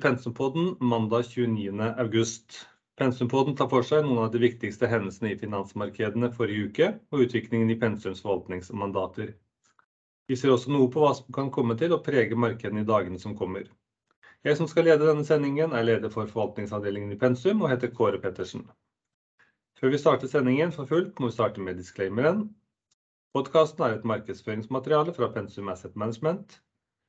Pensumpodden mandag 29. august. Pensumpodden tar for seg noen av de viktigste hendelsene i finansmarkedene forrige uke, og utviklingen i Pensums forvaltningsmandater. Vi ser også noe på hva som kan komme til å prege markedene i dagene som kommer. Jeg som skal lede denne sendingen, er leder for forvaltningsavdelingen i Pensum og heter Kåre Pettersen. Før vi starter sendingen for fullt, må vi starte med disclaimeren. Podkasten er et markedsføringsmateriale fra Pensum Asset Management.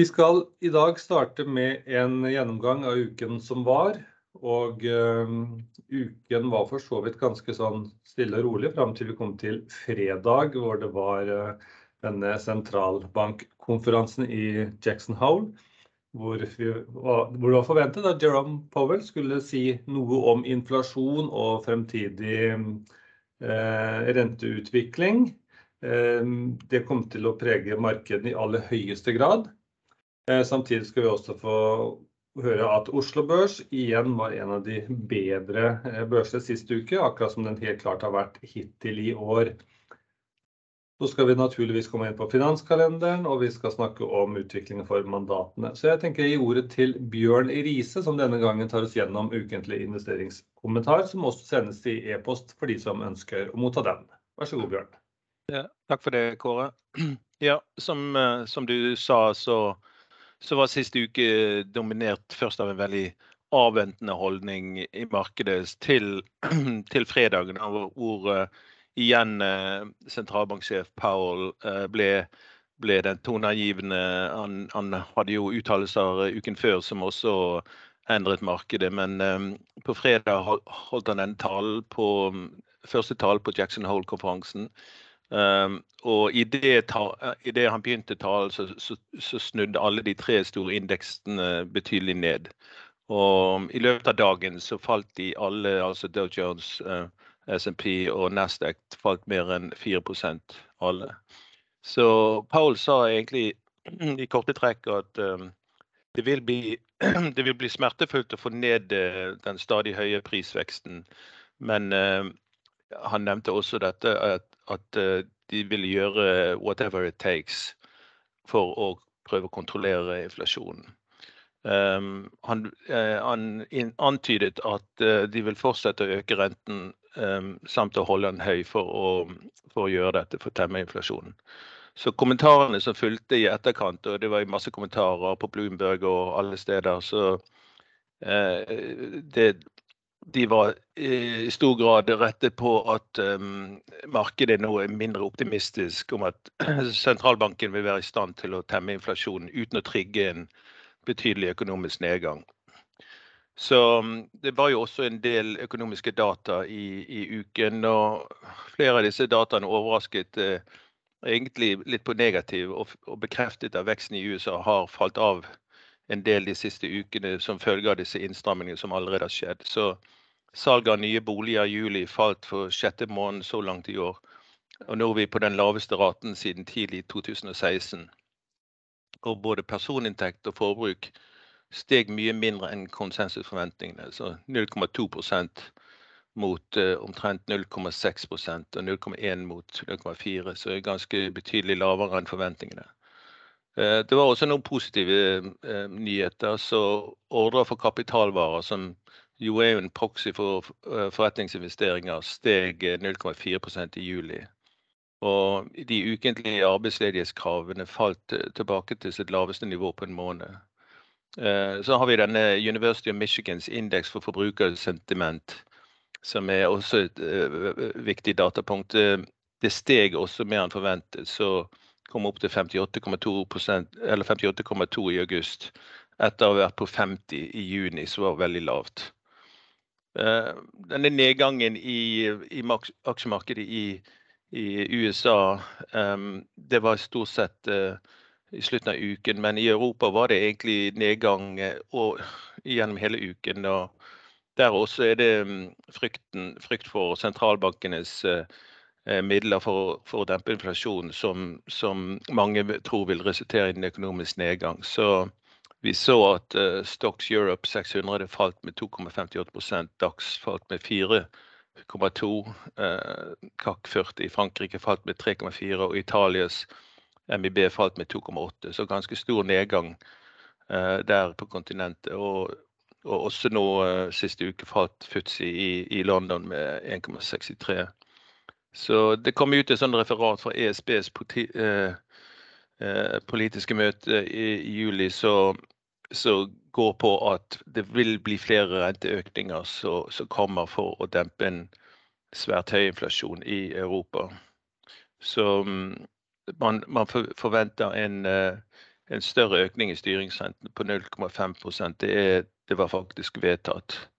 Vi skal i dag starte med en gjennomgang av uken som var, og uken var for så vidt ganske sånn stille og rolig frem til vi kom til fredag, hvor det var denne sentralbankkonferansen i Jackson Hole, hvor, vi, hvor det var forventet at Jerome Powell skulle si noe om inflasjon og fremtidig uh, renteutvikling. Det kom til å prege markedene i aller høyeste grad. Eh, samtidig skal vi også få høre at Oslo Børs igjen var en av de bedre eh, børsene sist uke, akkurat som den helt klart har vært hittil i år. Så skal vi naturligvis komme inn på finanskalenderen, og vi skal snakke om utviklingen for mandatene. Så jeg tenker jeg gir ordet til Bjørn Riise, som denne gangen tar oss gjennom ukentlig investeringskommentar, som også sendes i e-post for de som ønsker å motta den. Vær så god, Bjørn. Ja, takk for det, Kåre. Ja, som, eh, som du sa, så, så, var siste uke dominert først av en veldig avventende holdning i markedet til, til fredagen, hvor uh, igjen uh, sentralbanksjef Powell uh, ble, ble den toneangivende. Han, han, hadde jo uttalelser uken før som også endret markedet. Men på fredag holdt han en tale på første tale på Jackson Hole-konferansen. Um, og idet i han begynte talen, så, så, så, snudde alle de tre store indeksene betydelig ned. Og i løpet av dagen så falt de alle, altså Dow Jones, uh, SMP og Nasdaq falt mer enn 4% alle. Så Paul sa egentlig i korte trekk at um, det, vil bli, det, vil bli, smertefullt å få ned uh, den stadig høye prisveksten. Men uh, han nevnte også dette at, at uh, de vil gjøre whatever it takes for å prøve å kontrollere inflasjonen. Um, han, han antydet at de vil fortsette å øke renten um, samt å holde den høy for å, for å gjøre dette, for å temme inflasjonen. Så kommentarene som fulgte i etterkant, og det var masse kommentarer på Bloomberg og alle steder, så uh, det, de var i stor grad rettet på at um, markedet nå er mindre optimistisk om at sentralbanken vil være i stand til å temme inflasjonen uten å trigge en betydelig økonomisk nedgang. Så mm, det var jo også en del økonomiske data i, i uken. Og flere av disse dataene overrasket eh, egentlig litt på negativ og, og, bekreftet at veksten i USA har falt av en del de siste ukene som følge av disse innstrammingene som allerede har skjedd. Så salget av nye boliger i juli falt for sjette måned så langt i år. Og nå er vi på den laveste raten siden tidlig 2016. Og både personinntekt og forbruk steg mye mindre enn konsensusforventningene. Så 0,2% mot uh, omtrent 0,6% og 0,1 mot 0,4. Så er ganske betydelig lavere enn forventningene. Uh, det var også noen positive uh, nyheter. Så ordrer for kapitalvarer, som jo er en proxy for forretningsinvesteringer, steg 0,4% i juli. Og de ukentlige arbeidsledighetskravene falt tilbake til sitt laveste nivå på en måned. Eh, så har vi denne University of Michigans indeks for forbrukersentiment, som er også et viktig datapunkt. Det steg også mer enn forventet, så kom opp til 58,2% eller 58,2 i august. Etter å ha vært på 50 i juni, som var det veldig lavt. Uh, denne nedgangen i, i aksjemarkedet i, i USA, um, det var stort sett uh, i slutten av uken. Men i Europa var det egentlig nedgang eh, og gjennom hele uken. og Der også er det mm, frykten, frykt for sentralbankenes midler for, for, å dempe inflasjonen som, som, mange tror vil resultere i en økonomisk nedgang. Så vi så at uh, Stocks Europe 600 falt med 2,58% DAX falt med 4 1,2. Eh, CAC 40 i Frankrike falt med 3,4 og Italias MIB falt med 2,8. Så ganske stor nedgang eh, der på kontinentet. Og, og også nå eh, siste uke falt Futsi i, i London med 1,63. Så det kom ut et sånt referat fra ESBs politiske møte i juli som går på at det vil bli flere renteøkninger som kommer for å dempe en svært høy inflasjon i Europa. Så mm, man, man forventer en, eh, en, større økning i styringsrenten på 0,5 det, det var faktisk vedtatt.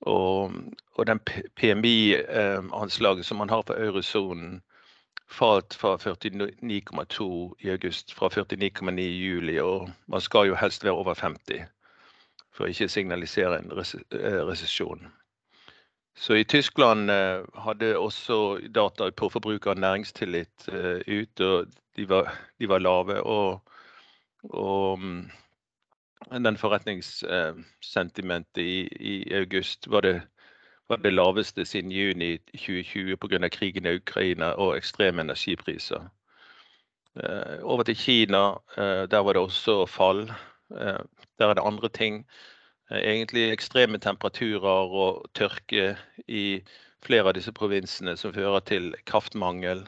Og, og den PMI-anslaget eh, som man har for eurosonen, falt fra 49,2 i august, fra 49,9 i juli. Og man skal jo helst være over 50 for å ikke signalisere en eh, resesjon. Så i Tyskland eh, hadde også data på forbruk av næringstillit eh, ut, og de var, de var lave. Og, og mm, den forretningssentimentet i, i, august var det, var det laveste siden juni 2020 pga. krigen i Ukraina og ekstreme energipriser. Over til Kina, der var det også fall. Der er det andre ting. Eh, egentlig ekstreme temperaturer og tørke i flere av disse provinsene som fører til kraftmangel.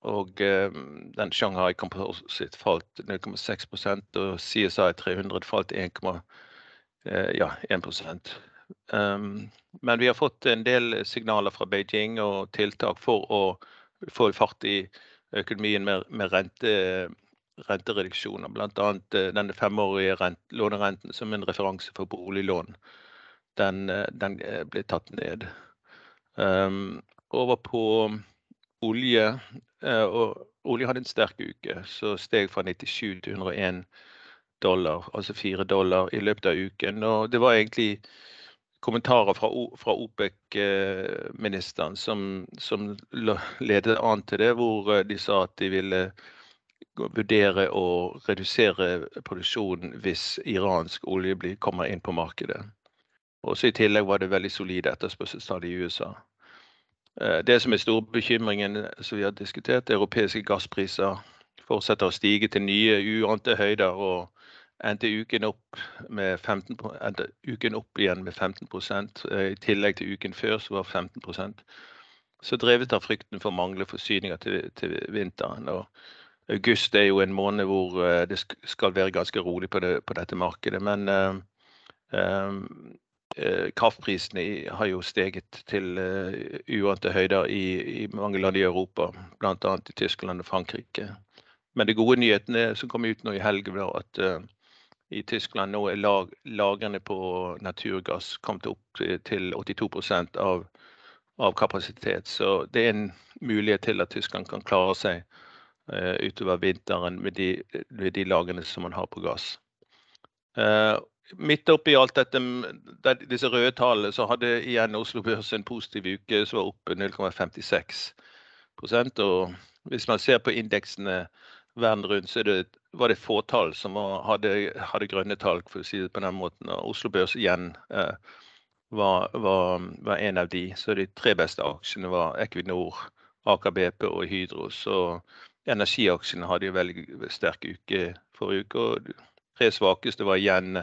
Og um, den Shanghai Composite falt 0,6% og CSI 300 falt 1,1 uh, eh, ja, 1 um, Men vi har fått en del signaler fra Beijing og tiltak for å få fart i økonomien med, med rente rentereduksjoner. Bl.a. Eh, denne femårige rent, lånerenten som en referanse for boliglån. Den, eh, den eh, ble tatt ned. Um, over på olje. og olje hadde en sterk uke, så steg fra 97 til 101 dollar, altså 4 dollar i løpet av uken. Og det var egentlig kommentarer fra, fra OPEC-ministeren som, som ledet an til det, hvor de sa at de ville vurdere å redusere produksjonen hvis iransk olje kommer inn på markedet. Også I tillegg var det veldig solid etterspørselstall i USA. Eh, det som er store bekymringen som vi har diskutert, europeiske gasspriser fortsetter å stige til nye uante høyder. og endte uken opp, 15, endte uken opp igjen med 15 eh, I tillegg til uken før, så var 15% Så drevet av frykten for manglende forsyninger til, til vinteren. og August er jo en måned hvor eh, det skal være ganske rolig på, det, på dette markedet. Men uh, kraftprisene har jo steget til uh, uante høyder i, i, mange land i Europa, bl.a. i Tyskland og Frankrike. Men de gode nyhetene som kom ut nå i helgen, var at uh, i Tyskland nå er lag, lagrene på naturgass kommet opp til 82 av, av kapasitet. Så det er en mulighet til at Tyskland kan klare seg uh, utover vinteren med de, med de lagene som man har på gass. Eh, midt oppi alt dette, disse røde tallene, så hadde igjen Oslo Børs en positiv uke som var oppe 0,56% og Hvis man ser på indeksene verden rundt, så det, var det få tall som var, hadde, hadde, grønne tall, for å si det på den måten. Og Oslo Børs igjen eh, var, var, var, en av de. Så de tre beste aksjene var Equinor, Aker BP og Hydro. Så Energiaksjene hadde jo veldig sterk uke forrige uke. og De tre svakeste var igjen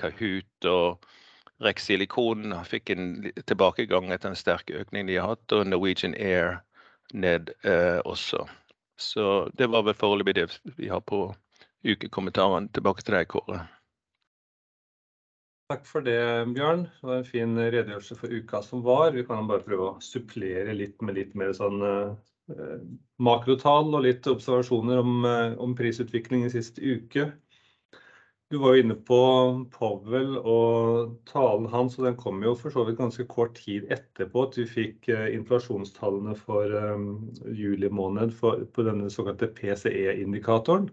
Kahoot og Rex Silikon fikk en tilbakegang etter en sterk økning de har hatt, og Norwegian Air ned eh, også. Så det var vel foreløpig det vi har på ukekommentaren. Tilbake til deg, Kåre. Takk for det, Bjørn. Det var en fin redegjørelse for uka som var. Vi kan bare prøve å supplere litt med litt mer sånn eh, Eh, makrotall og litt observasjoner om, eh, om prisutviklingen sist uke. Du var jo inne på Powell og talen hans, og den kom jo for så vidt ganske kort tid etterpå at vi fikk eh, inflasjonstallene for um, juli måned for, på denne såkalte PCE-indikatoren.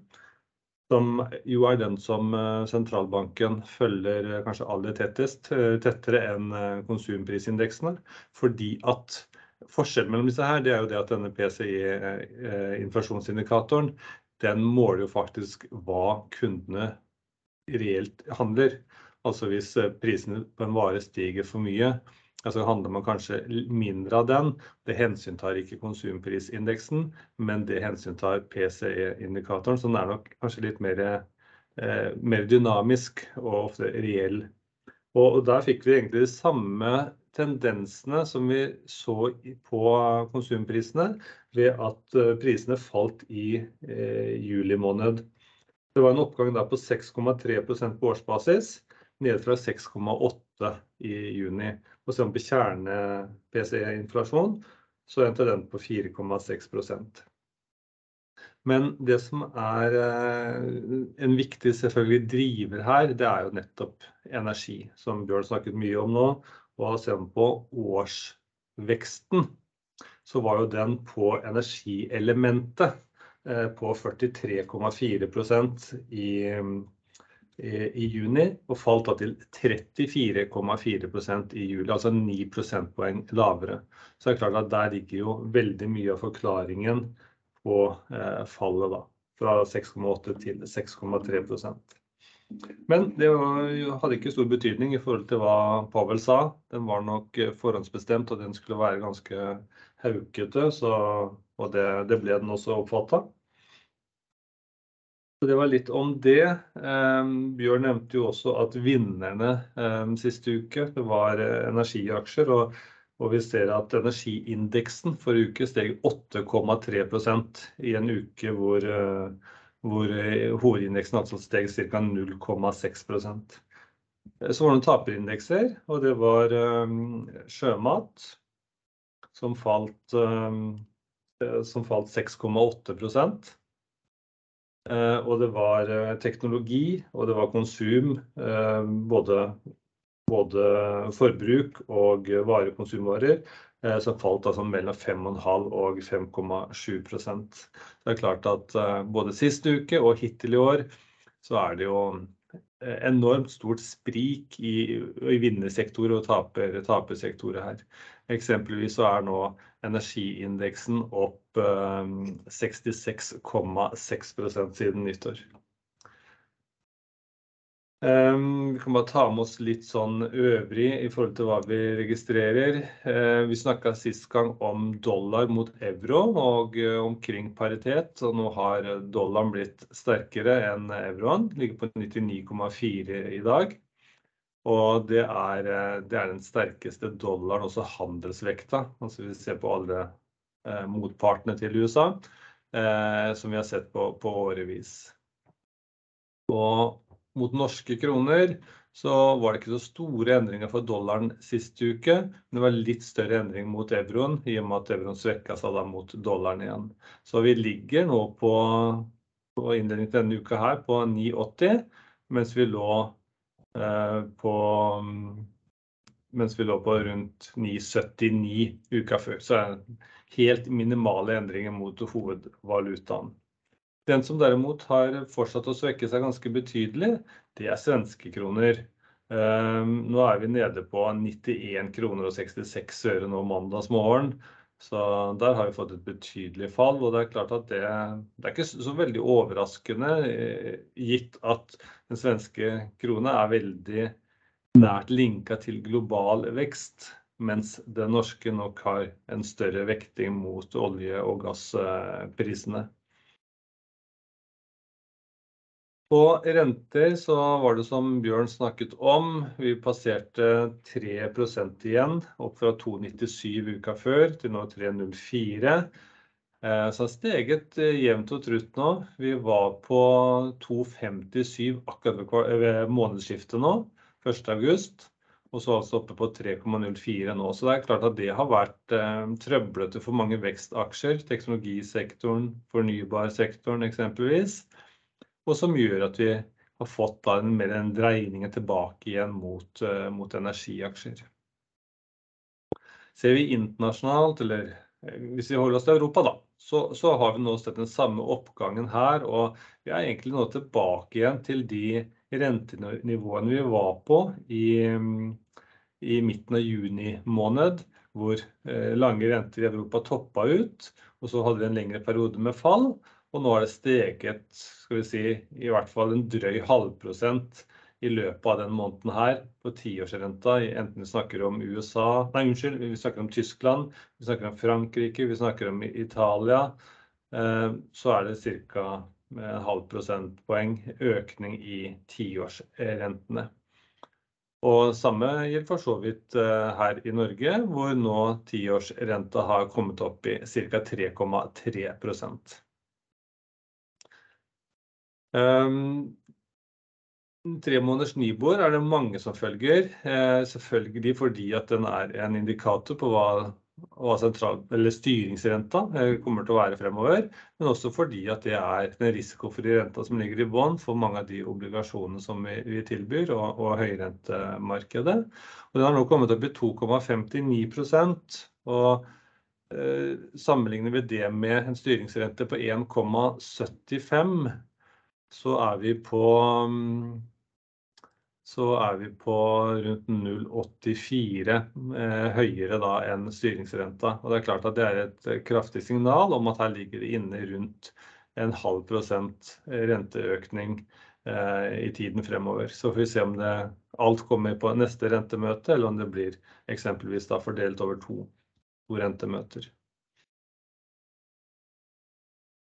som jo er den som sentralbanken følger kanskje aller tettest, tettere enn konsumprisindeksene. Fordi at forskjellen mellom disse her, det er jo det at denne PCE-inflasjonsindikatoren den måler jo faktisk hva kundene reelt handler. Altså hvis prisene på en vare stiger for mye, så handler man kanskje mindre av den. Det hensyntar ikke konsumprisindeksen, men det hensyntar PCE-indikatoren, så den er nok kanskje litt mer, mer dynamisk og ofte reell. Og der fikk vi egentlig de samme tendensene som vi så på konsumprisene ved at prisene falt i juli måned. Det var en oppgang der på 6,3% på årsbasis, ned fra 6,8% i juni. Og ser man på kjerne PCE-inflasjon, så endte den på 4,6%. Men det som er en viktig selvfølgelig driver her, det er jo nettopp energi, som Bjørn snakket mye om nå. Og ser man på årsveksten, så var jo den på energielementet på 43,4 i, i juni, og falt da til 34,4% i juli, altså 9 prosentpoeng lavere. Så det er klart at der ligger jo veldig mye av forklaringen på fallet da, fra 6,8% til 6,3%. Men det hadde ikke stor betydning i forhold til hva Pavel sa. Den var nok forhåndsbestemt, og den skulle være ganske haukete, så og det ble den også oppfattet. Så det var litt om det. Bjørn nevnte jo også at vinnerne siste uke, det var energiaksjer, og vi ser at energiindeksen forrige uke steg 8,3% i en uke hvor hovedindeksen altså steg ca. 0,6%. Så var det noen taperindekser, og det var sjømat som falt 6,8%. Og det var teknologi, og det var konsum, både forbruk og varekonsumvarer, som falt altså mellom 5,5% og 5,7%. Det er klart at både siste uke og hittil i år, så er det jo enormt stort sprik i vinnersektorer og tapersektorer her. Eksempelvis så er nå energiindeksen opp 66,6% siden nyttår. Vi kan bare ta med oss litt sånn øvrig i forhold til hva vi registrerer. Vi snakket sist gang om dollar mot euro og omkring paritet, og nå har dollaren blitt sterkere enn euroen, ligger på 99,4 i dag. Og det er den sterkeste dollaren, også handelsvekta. Altså vi ser på alle motpartene til USA, som vi har sett på årevis. Og mot norske kroner så var det ikke så store endringer for dollaren siste uke, men det var litt større endring mot euroen, i og med at euroen svekket seg da mot dollaren igjen. Så vi ligger nå på innledningen til denne uka her på 9,80, mens vi lå på rundt 9,79 uka før. Så det er helt minimale endringer mot hovedvalutaen. Den som derimot har fortsatt å svekke seg ganske betydelig, det er svenske kroner. Nå er vi nede på 91 kroner og 66 øre nå mandag morgen, så der har vi fått et betydelig fall. Og det er klart at det er ikke så veldig overraskende, gitt at den svenske krone er veldig nært linket til global vekst, mens den norske nok har en større vekting mot olje- og gassprisene. På renter så var det som Bjørn snakket om. Vi passerte 3% igjen, opp fra 2,97 uka før til nå 3,04. Så har steget jevnt og trutt nå. Vi var på 2,57 akkurat ved månedsskiftet nå, 1. august, og så altså oppe på 3,04 nå. Så det er klart at det har vært trøblete for mange vekstaksjer, teknologisektoren, fornybarsektoren eksempelvis, og som gjør at vi har fått da en mer en dreining tilbake igjen mot energiaksjer. Ser vi internasjonalt, eller hvis vi holder oss til Europa da, så, så, har vi nå sett den samme oppgangen her, og vi er egentlig nå tilbake igjen til de rentenivåene vi var på i, i midten av juni måned, hvor eh, lange renter i Europa toppa ut, og så hadde vi en lengre periode med fall. Og nå har det steget skal vi si, i hvert fall en drøy halvprosent i løpet av den måneden her på tiårsrenta, enten vi snakker om USA, nei unnskyld, vi snakker om Tyskland, vi snakker om Frankrike, vi snakker om Italia, eh, så er det ca. en halv prosentpoeng økning i tiårsrentene. Og samme gjelder for så vidt eh, her i Norge, hvor nå tiårsrenta har kommet opp i ca. 3,3 Um, tre måneders Nibor er det mange som følger. Eh, selvfølgelig fordi at den er en indikator på hva, hva sentral, styringsrenta eh, kommer til å være fremover. Men også fordi at det er den risikofrie renta som ligger i bånn for mange av de obligasjonene som vi, vi tilbyr, og, og høyrentemarkedet. Og den har nå kommet opp i 2,59 og eh, Sammenligner vi det med en styringsrente på 1,75 så er vi på så er vi på rundt 0,84 eh, høyere da enn styringsrenta. Og det er klart at det er et eh, kraftig signal om at her ligger det inne rundt en halv prosent renteøkning eh, i tiden fremover. Så får vi se om det alt kommer på neste rentemøte, eller om det blir eksempelvis da fordelt over to, to rentemøter.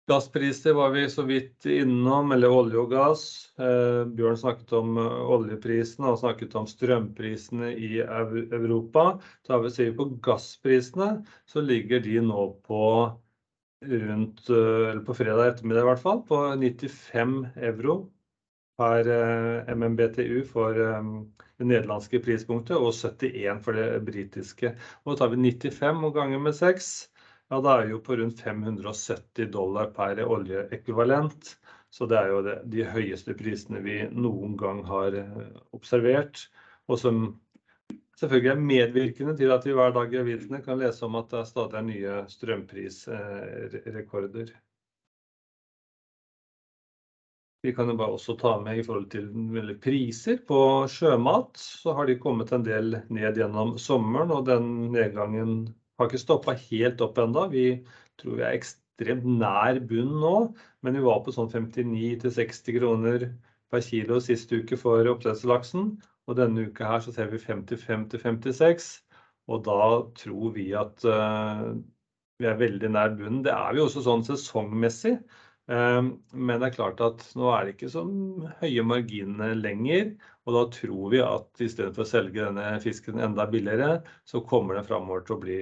Gasspriser var vi så vidt innom, eller olje og gass. Eh, Bjørn snakket om eh, oljeprisene og snakket om strømprisene i Europa. Tar vi ser på gassprisene, så ligger de nå på rundt, eh, eller på fredag ettermiddag i hvert fall, på 95 euro per MMBTU for det nederlandske prispunktet, og 71 for det britiske. Og tar vi 95 og ganger med 6, ja, da er jo på rundt 570 dollar per oljeekvivalent. Så det er jo det, de høyeste prisene vi noen gang har eh, observert. Og som selvfølgelig er medvirkende til at vi hver dag i avisene kan lese om at det stadig er nye strømprisrekorder. Vi kan jo bare også ta med i forhold til priser på sjømat, så har de kommet en del ned gjennom sommeren, og den nedgangen har ikke stoppa helt opp ennå. Vi tror vi er ekstremt nær bunnen nå, men vi var på sånn 59-60 kroner per kilo sist uke for oppdrettslaksen. Og denne uka her så ser vi 55-56, og da tror vi at uh, vi er veldig nær bunnen. Det er vi også sånn sesongmessig. Ehm, men det er klart at nå er det ikke så høye marginene lenger. Og da tror vi at i stedet for å selge denne fisken enda billigere, så kommer den framover til å bli,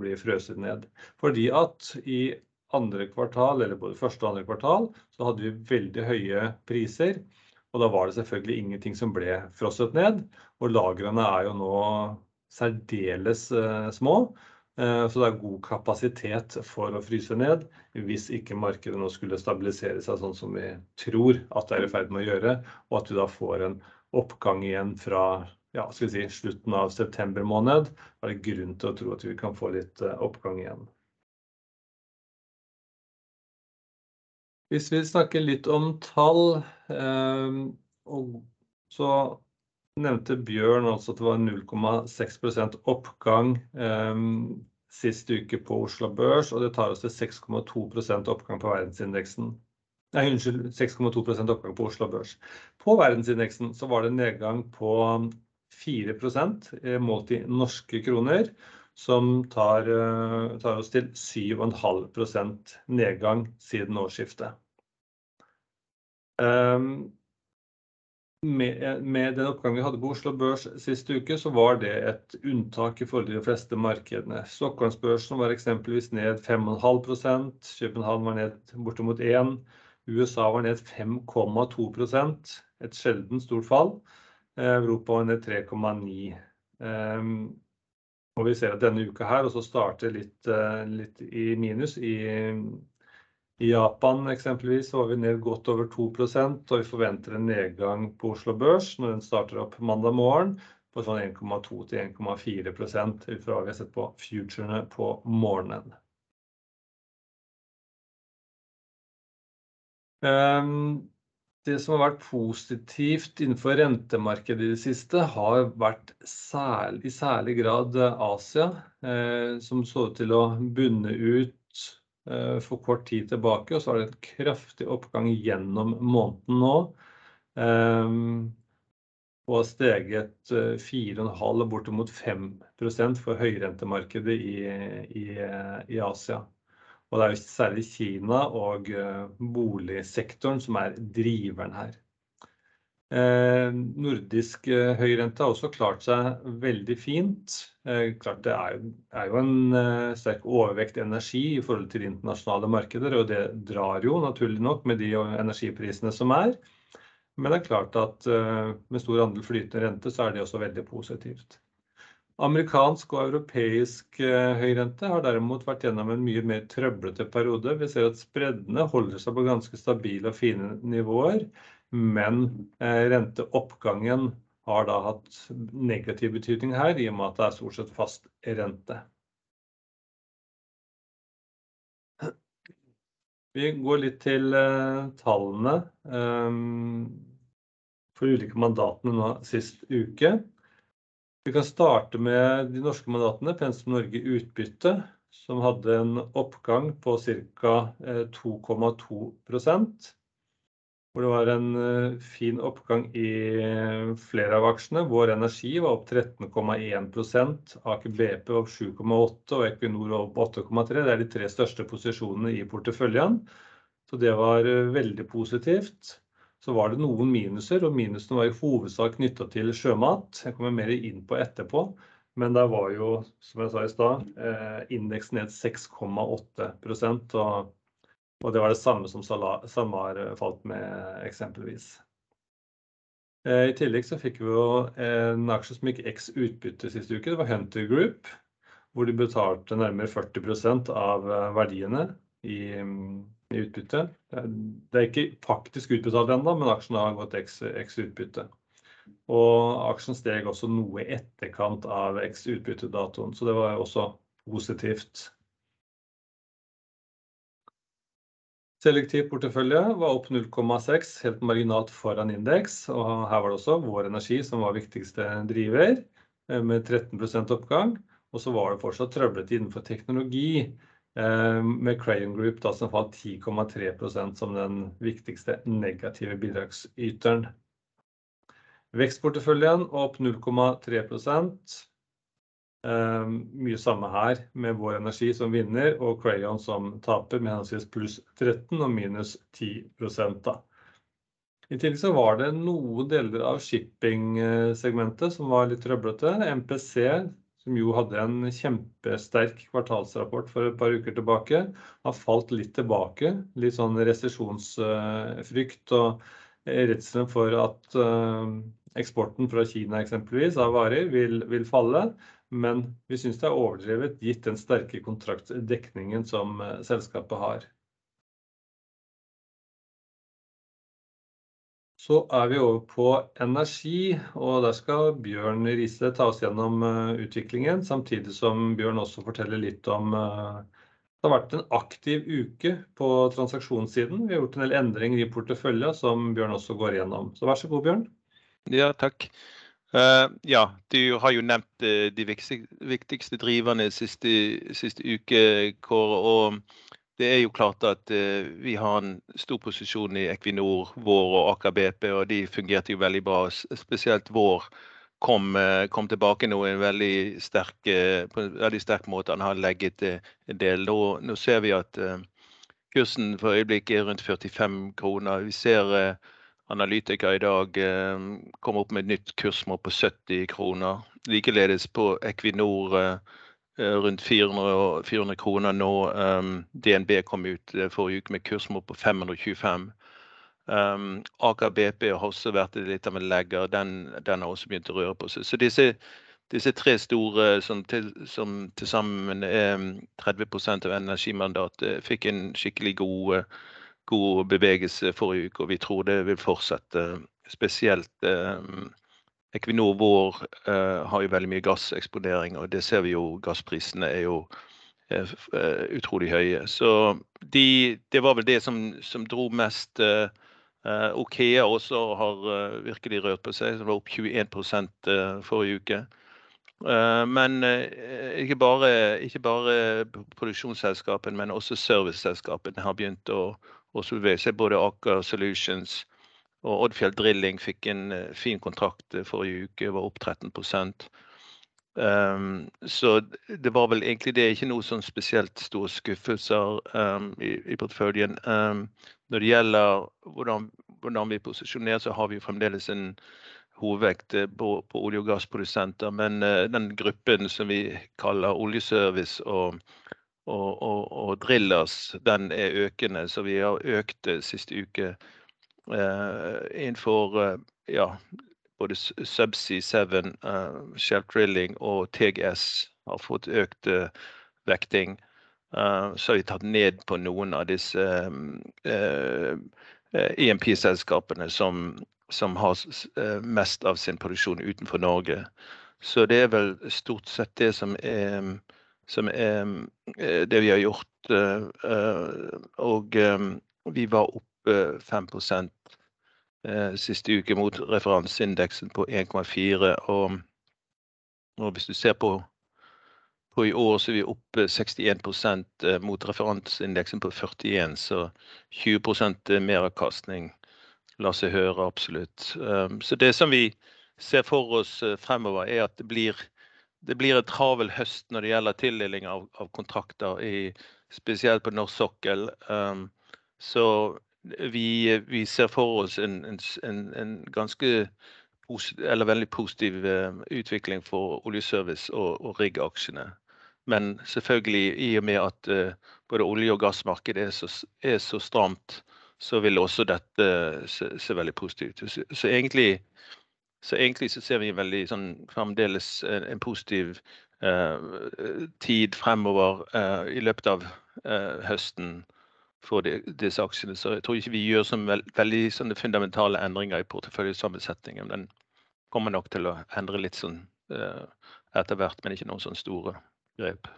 bli frøset ned. Fordi at i andre kvartal, eller både første og andre kvartal, så hadde vi veldig høye priser. Og da var det selvfølgelig ingenting som ble frosset ned. Og lagrene er jo nå særdeles uh, små. Eh, så det er god kapasitet for å fryse ned hvis ikke markedet nå skulle stabilisere seg sånn som vi tror at det er i ferd med å gjøre, og at vi da får en oppgang igjen fra ja, si, slutten av september måned. Er det grunn til å tro at vi kan få litt eh, oppgang igjen. Hvis vi snakker litt om tall, eh, så nevnte Bjørn også at det var 0,6 oppgang eh, sist uke på Oslo Børs, og det tar oss til 6,2% oppgang på verdensindeksen. Nei, unnskyld, 6,2 oppgang på Oslo Børs. På verdensindeksen så var det nedgang på 4 eh, målt i norske kroner, som tar, eh, tar oss til 7,5% nedgang siden årsskiftet. Um, med, den oppgangen vi hadde på Oslo Børs sist uke, så var det et unntak i forhold til de fleste markedene. Stockholmsbørsen var eksempelvis ned 5,5% København var ned bortimot 1 USA var ned 5,2% et sjelden stort fall. Europa var ned 3,9 ehm, og vi ser at denne uka her også starter litt, eh, litt i minus i i Japan eksempelvis var vi ned godt over 2% og vi forventer en nedgang på Oslo Børs når den starter opp mandag morgen på sånn 1,2 til 1,4 ut fra hva vi har sett på futurene på morgenen. Det som har vært positivt innenfor rentemarkedet i det siste har vært i særlig grad Asia, som så ut til å bunne ut for kort tid tilbake. Og så har det en kraftig oppgang gjennom måneden nå, og har steget 4,5% bortimot 5% for høyrentemarkedet i Asia. Og det er jo særlig Kina og boligsektoren som er driveren her. Nordisk høyrente har også klart seg veldig fint. Klart det er jo en sterk overvekt energi i forhold til internasjonale markeder, og det drar jo naturlig nok med de energiprisene som er. Men det er klart at med stor andel flytende rente, så er det også veldig positivt. Amerikansk og europeisk høyrente har derimot vært gjennom en mye mer trøblete periode. Vi ser at spreddene holder seg på ganske stabile og fine nivåer, men renteoppgangen har da hatt negativ betydning her, i og med at det er stort sett fast rente. Vi går litt til tallene for ulike mandatene nå sist uke. Vi kan starte med de norske mandatene. Pensum Norge utbytte, som hadde en oppgang på ca. 2,2%, hvor det var en fin oppgang i flere av aksjene. Vår Energi var opp 13,1%, Aker BP opp 7,8% og Equinor opp 8,3%. Det er de tre største posisjonene i porteføljen, så det var veldig positivt. Så var det noen minuser, og minusene var i hovedsak knyttet til sjømat. Jeg kommer mer inn på etterpå, men der var jo, som jeg sa i stad, indeksen ned 6,8%, og det var det samme som SalMar falt med eksempelvis. I tillegg så fikk vi jo en aksje som gikk x utbytte siste uke. Det var Hunter Group, hvor de betalte nærmere 40% av verdiene i utbytte. Det er ikke faktisk utbetalt enda, men aksjen har gått x utbytte. Og aksjen steg også noe i etterkant av x utbyttedatoen, så det var også positivt. Selektiv portefølje var opp 0,6, helt marginalt foran indeks, og her var det også Vår Energi som var viktigste driver, med 13% oppgang. Og så var det fortsatt trøblete innenfor teknologi, med Crayon Group da som falt 10,3% som den viktigste negative bidragsyteren. Vekstporteføljen opp 0,3%. Mye samme her med Vår Energi som vinner og Crayon som taper med henholdsvis pluss 13% og minus 10% da. I tillegg så var det noen deler av shipping segmentet som var litt trøblete. MPC, som jo hadde en kjempesterk kvartalsrapport for et par uker tilbake, har falt litt tilbake. Litt sånn resesjonsfrykt og redselen for at eksporten fra Kina eksempelvis av varer vil falle. Men vi synes det er overdrevet gitt den sterke kontraktsdekningen som selskapet har. Så er vi over på energi, og der skal Bjørn Riise ta oss gjennom utviklingen, samtidig som Bjørn også forteller litt om det har vært en aktiv uke på transaksjonssiden. Vi har gjort en del endringer i portefølja som Bjørn også går gjennom. Så vær så god, Bjørn! Ja, takk. Ja, du har jo nevnt de viktigste driverne siste uke, Kåre, og det er jo klart at vi har en stor posisjon i Equinor, Vår og Aker BP, og de fungerte jo veldig bra. Spesielt Vår kom tilbake nå veldig sterk, på en veldig sterk måte. Han har legget en del. Nå ser vi at kursen for øyeblikket er rundt 45 kroner. Vi ser analytikere i dag komme opp med et nytt kursmål på 70 kroner. Likeledes på Equinor, rundt 400 kroner nå. DNB kom ut forrige uke med kursmål på 525. Aker BP har også vært litt av en legger. Den har også begynt å røre på seg. Så disse tre store som til sammen er 30% av energimandatet, fikk en skikkelig god bevegelse forrige uke, og vi tror det vil fortsette. Spesielt Equinor Vår har jo veldig mye gasseksponering, og det ser vi jo. Gassprisene er jo er utrolig høye. Så de, det var vel det som, som dro mest. Okea også har virkelig rørt på seg, som var opp 21% forrige uke. Men ikke bare, ikke bare produksjonsselskapene, men også serviceselskapene har begynt å bevege seg. Både Aker Solutions og Oddfjell Drilling fikk en fin kontrakt forrige uke, var opp 13 Um, Så det var vel egentlig det, ikke noe sånn spesielt store skuffelser i porteføljen. Når det gjelder hvordan vi posisjonerer, så har vi fremdeles en hovedvekt på olje- og gassprodusenter. Men den gruppen som vi kaller oljeservice og drillers, den er økende. Så vi har økt siste uke innenfor ja, både Subsea 7, Shell Drilling og TGS har fått økt vekting. Så har vi tatt ned på noen av disse EMP-selskapene som har mest av sin produksjon utenfor Norge. Så det er vel stort sett det som er det vi har gjort. Og vi var opp 5% siste uke mot referanseindeksen på 1,4. Og hvis du ser på i år, så er vi opp 61% mot referanseindeksen på 41. Så 20% meravkastning lar seg høre absolutt. Så det som vi ser for oss fremover er at det blir en travel høst når det gjelder tildeling av kontrakter, spesielt på norsk sokkel. Så vi ser for oss en ganske eller veldig positiv utvikling for oljeservice og rigg-aksjene. Men selvfølgelig, i og med at både olje- og gassmarkedet er så stramt, så vil også dette se veldig positivt ut. Så egentlig så ser vi veldig fremdeles en positiv tid fremover i løpet av høsten for disse aksjene. Så jeg tror ikke vi gjør så veldig fundamentale endringer i porteføljesammensetningen. Den kommer nok til å endre litt sånn etter hvert, men ikke noen sånne store grep.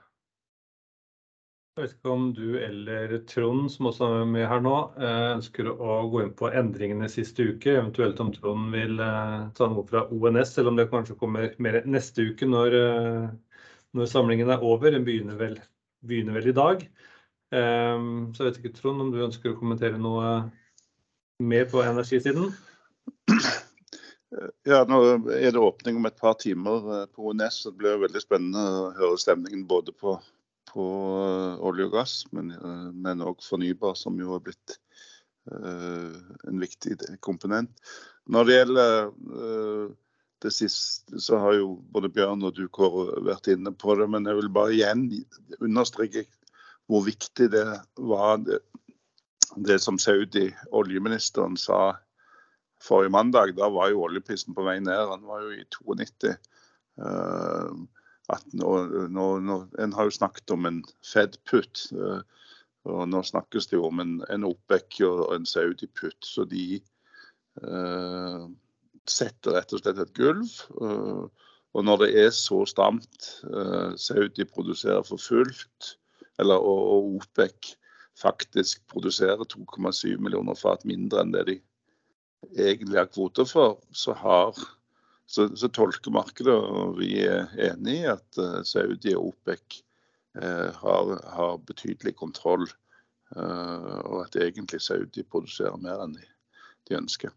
Jeg vet ikke om du eller Trond, som også er med her nå, ønsker å gå inn på endringene siste uke. Eventuelt om Trond vil ta noe fra ONS, eller om det kanskje kommer mer neste uke når samlingen er over. Den begynner vel i dag. Så jeg vet ikke, Trond, om du ønsker å kommentere noe mer på energisiden? Ja, nå er det åpning om et par timer på ONS, det blir veldig spennende å høre stemningen både på olje og gass, men også fornybar, som jo har blitt en viktig komponent. Når det gjelder det siste, så har jo både Bjørn og du, Kåre, vært inne på det. Men jeg vil bare igjen understreke hvor viktig det var, det som Saudi oljeministeren sa forrige mandag. Da var jo oljeprisen på vei ned. Den var jo i 92. En har jo snakket om en Fed put, og nå snakkes det jo om en OPEC og en Saudi-putt. Så de setter rett og slett et gulv. Og når det er så stramt, Saudi produserer for fullt, og OPEC faktisk produserer 2,7 millioner fat mindre enn det de egentlig har kvoter for, så tolker markedet, og vi er enig i at Saudi og OPEC har betydelig kontroll, og at egentlig Saudi produserer mer enn de ønsker.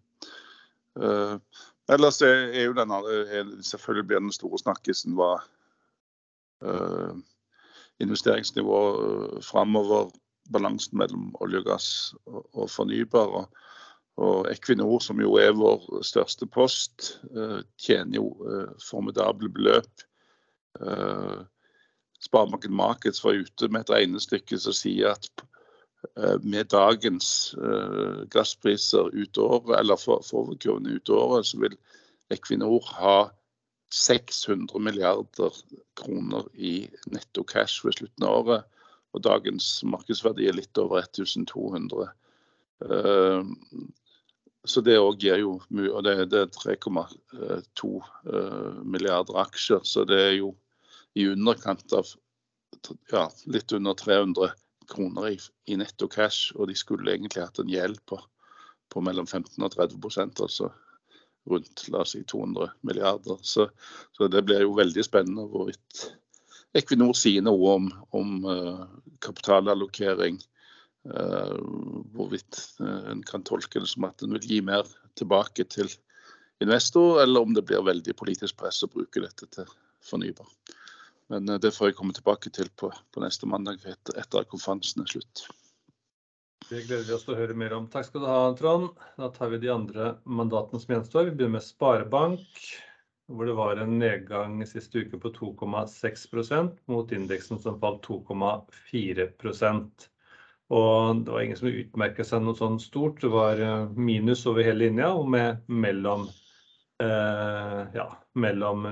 Ellers er jo denne, selvfølgelig blir den store snakkisen investeringsnivået fremover, balansen mellom olje og gass og fornybar. Og Equinor, som jo er vår største post, tjener jo formidable beløp. Sparebanken Markets var ute med et regnestykke som sier at med dagens gasspriser ut året, eller forkurvene ut året, så vil Equinor ha 600 milliarder kroner i netto cash ved slutten av året. Og dagens markedsverdi er litt over 1200. Så det òg gir jo mye, og det er 3,2 milliarder aksjer, så det er jo i underkant av ja, litt under 300 kroner i, i netto cash, og de skulle egentlig hatt en gjeld på, på mellom 15 og 30 altså rundt la oss si 200 milliarder. Så, så det blir jo veldig spennende hvorvidt Equinor sier noe om, om uh, kapitalallokering. Uh, hvorvidt uh, en kan tolke det som at en vil gi mer tilbake til investor, eller om det blir veldig politisk press å bruke dette til fornybar. Men det får jeg komme tilbake til på, på neste mandag etter, at konferansen er slutt. Det gleder vi oss til å høre mer om. Takk skal du ha, Trond. Da tar vi de andre mandatene som gjenstår. Vi begynner med Sparebank, hvor det var en nedgang siste uke på 2,6% mot indeksen som falt 2,4% Og det var ingen som utmerket seg noe sånn stort. Det var eh, minus over hele linja og med mellom, eh, ja, mellom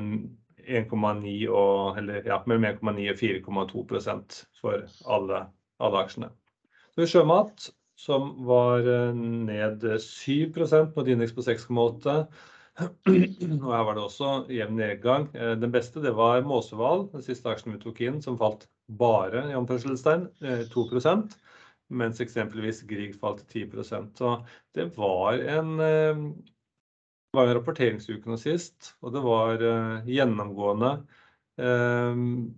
1,9 og, ja, og 4,2 for alle, alle aksjene. Sjømat, som var eh, ned 7 mot indeks på 6,8. Og her var det også jevn nedgang. Eh, den beste det var Måsehval, den siste aksjen vi tok inn, som falt bare i anførselstegn 2 eh, mens eksempelvis Grieg falt 10% Så det var en, det var en rapporteringsuke nå sist, og det var gjennomgående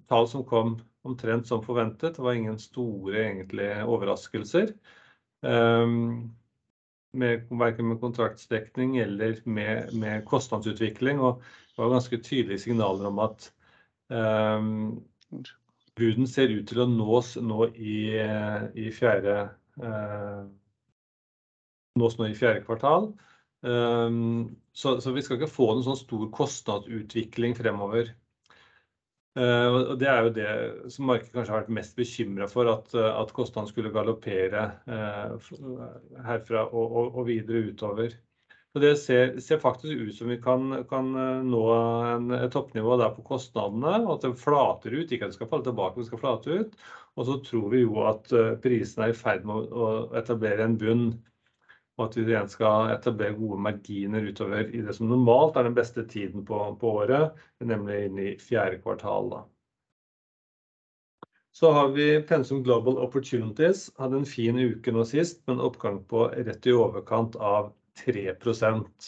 tall som kom omtrent som forventet. Det var ingen store egentlig overraskelser. Um, med, verken med kontraktsdekning eller med, med, kostnadsutvikling. Og det var ganske tydelige signaler om at um, buden ser ut til å nås nå i, i fjerde uh, nås nå i fjerde kvartal. Så, så, vi skal ikke få noen sånn stor kostnadsutvikling fremover. Uh, og Det er jo det som markedet kanskje har vært mest bekymra for, at, eh, at kostnadene skulle galoppere uh, herfra og, og, og, videre utover. Og Det ser, ser, faktisk ut som vi kan, kan nå en, et toppnivå der på kostnadene, og at det flater ut. Ikke at det skal falle tilbake, men det skal flate ut. Og så tror vi jo at prisene er i ferd med å etablere en bunn og at vi igjen skal etablere gode marginer utover i det som normalt er den beste tiden på, på året, nemlig inn i fjerde kvartal. Da. Så har vi Pensum Global Opportunities. Hadde en fin uke nå sist, med en oppgang på rett i overkant av 3%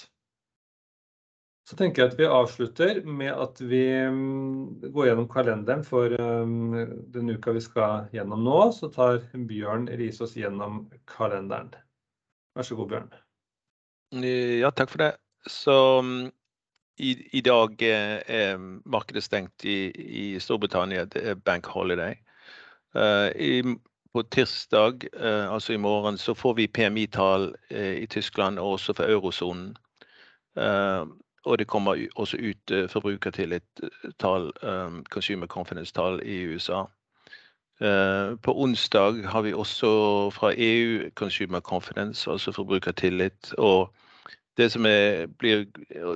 Så tenker jeg at vi avslutter med at vi mm, går gjennom kalenderen for mm, den uka vi skal gjennom nå. Så tar Bjørn Risås gjennom kalenderen. Vær så god, Bjørn. Ja, takk for det. Så mm, i, i dag er markedet stengt i, i, Storbritannia. Det er bank holiday. Uh, i, på tirsdag, uh, altså i morgen, så får vi PMI-tall uh, i Tyskland og også for eurosonen. og det kommer også ut forbrukertillit-tall, um, consumer confidence-tall i USA. Eh, på onsdag har vi også fra EU Consumer Confidence, altså forbrukertillit. Og det som er, blir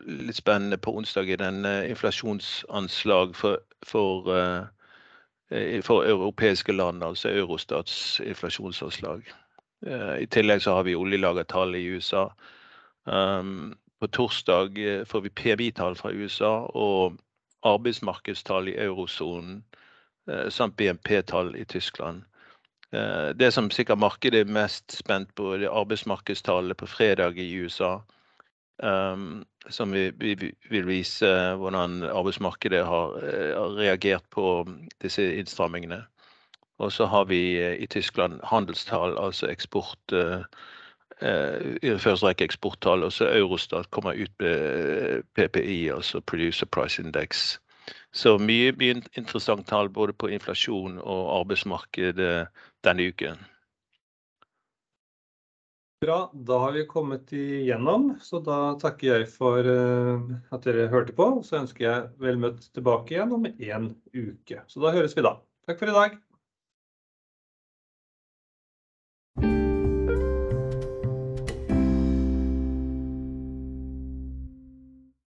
litt spennende på onsdag, er den eh, inflasjonsanslag for, for, eh, for europeiske land, altså Eurostats inflasjonsanslag. I tillegg så har vi oljelagertall i USA. På torsdag får vi PMI-tall fra USA og arbeidsmarkedstall i eurosonen samt BNP-tall i Tyskland. Eh, det som sikkert markedet er mest spent på, det er arbeidsmarkedstallet på fredag i USA. Um, som vi, vi, vil vise hvordan arbeidsmarkedet har, har reagert på disse innstrammingene. Og så har vi i Tyskland handelstall, altså eksport. I første rekke eksporttall. Og så Eurostat kommer ut med PPI, altså Producer Price Index. Så mye, mye interessant tall både på inflasjon og arbeidsmarked denne uken. Bra, da har vi kommet igjennom. Så da takker jeg for eh, at dere hørte på. Så ønsker jeg vel møtt tilbake igjen om en uke. Så da høres vi da. Takk for i dag.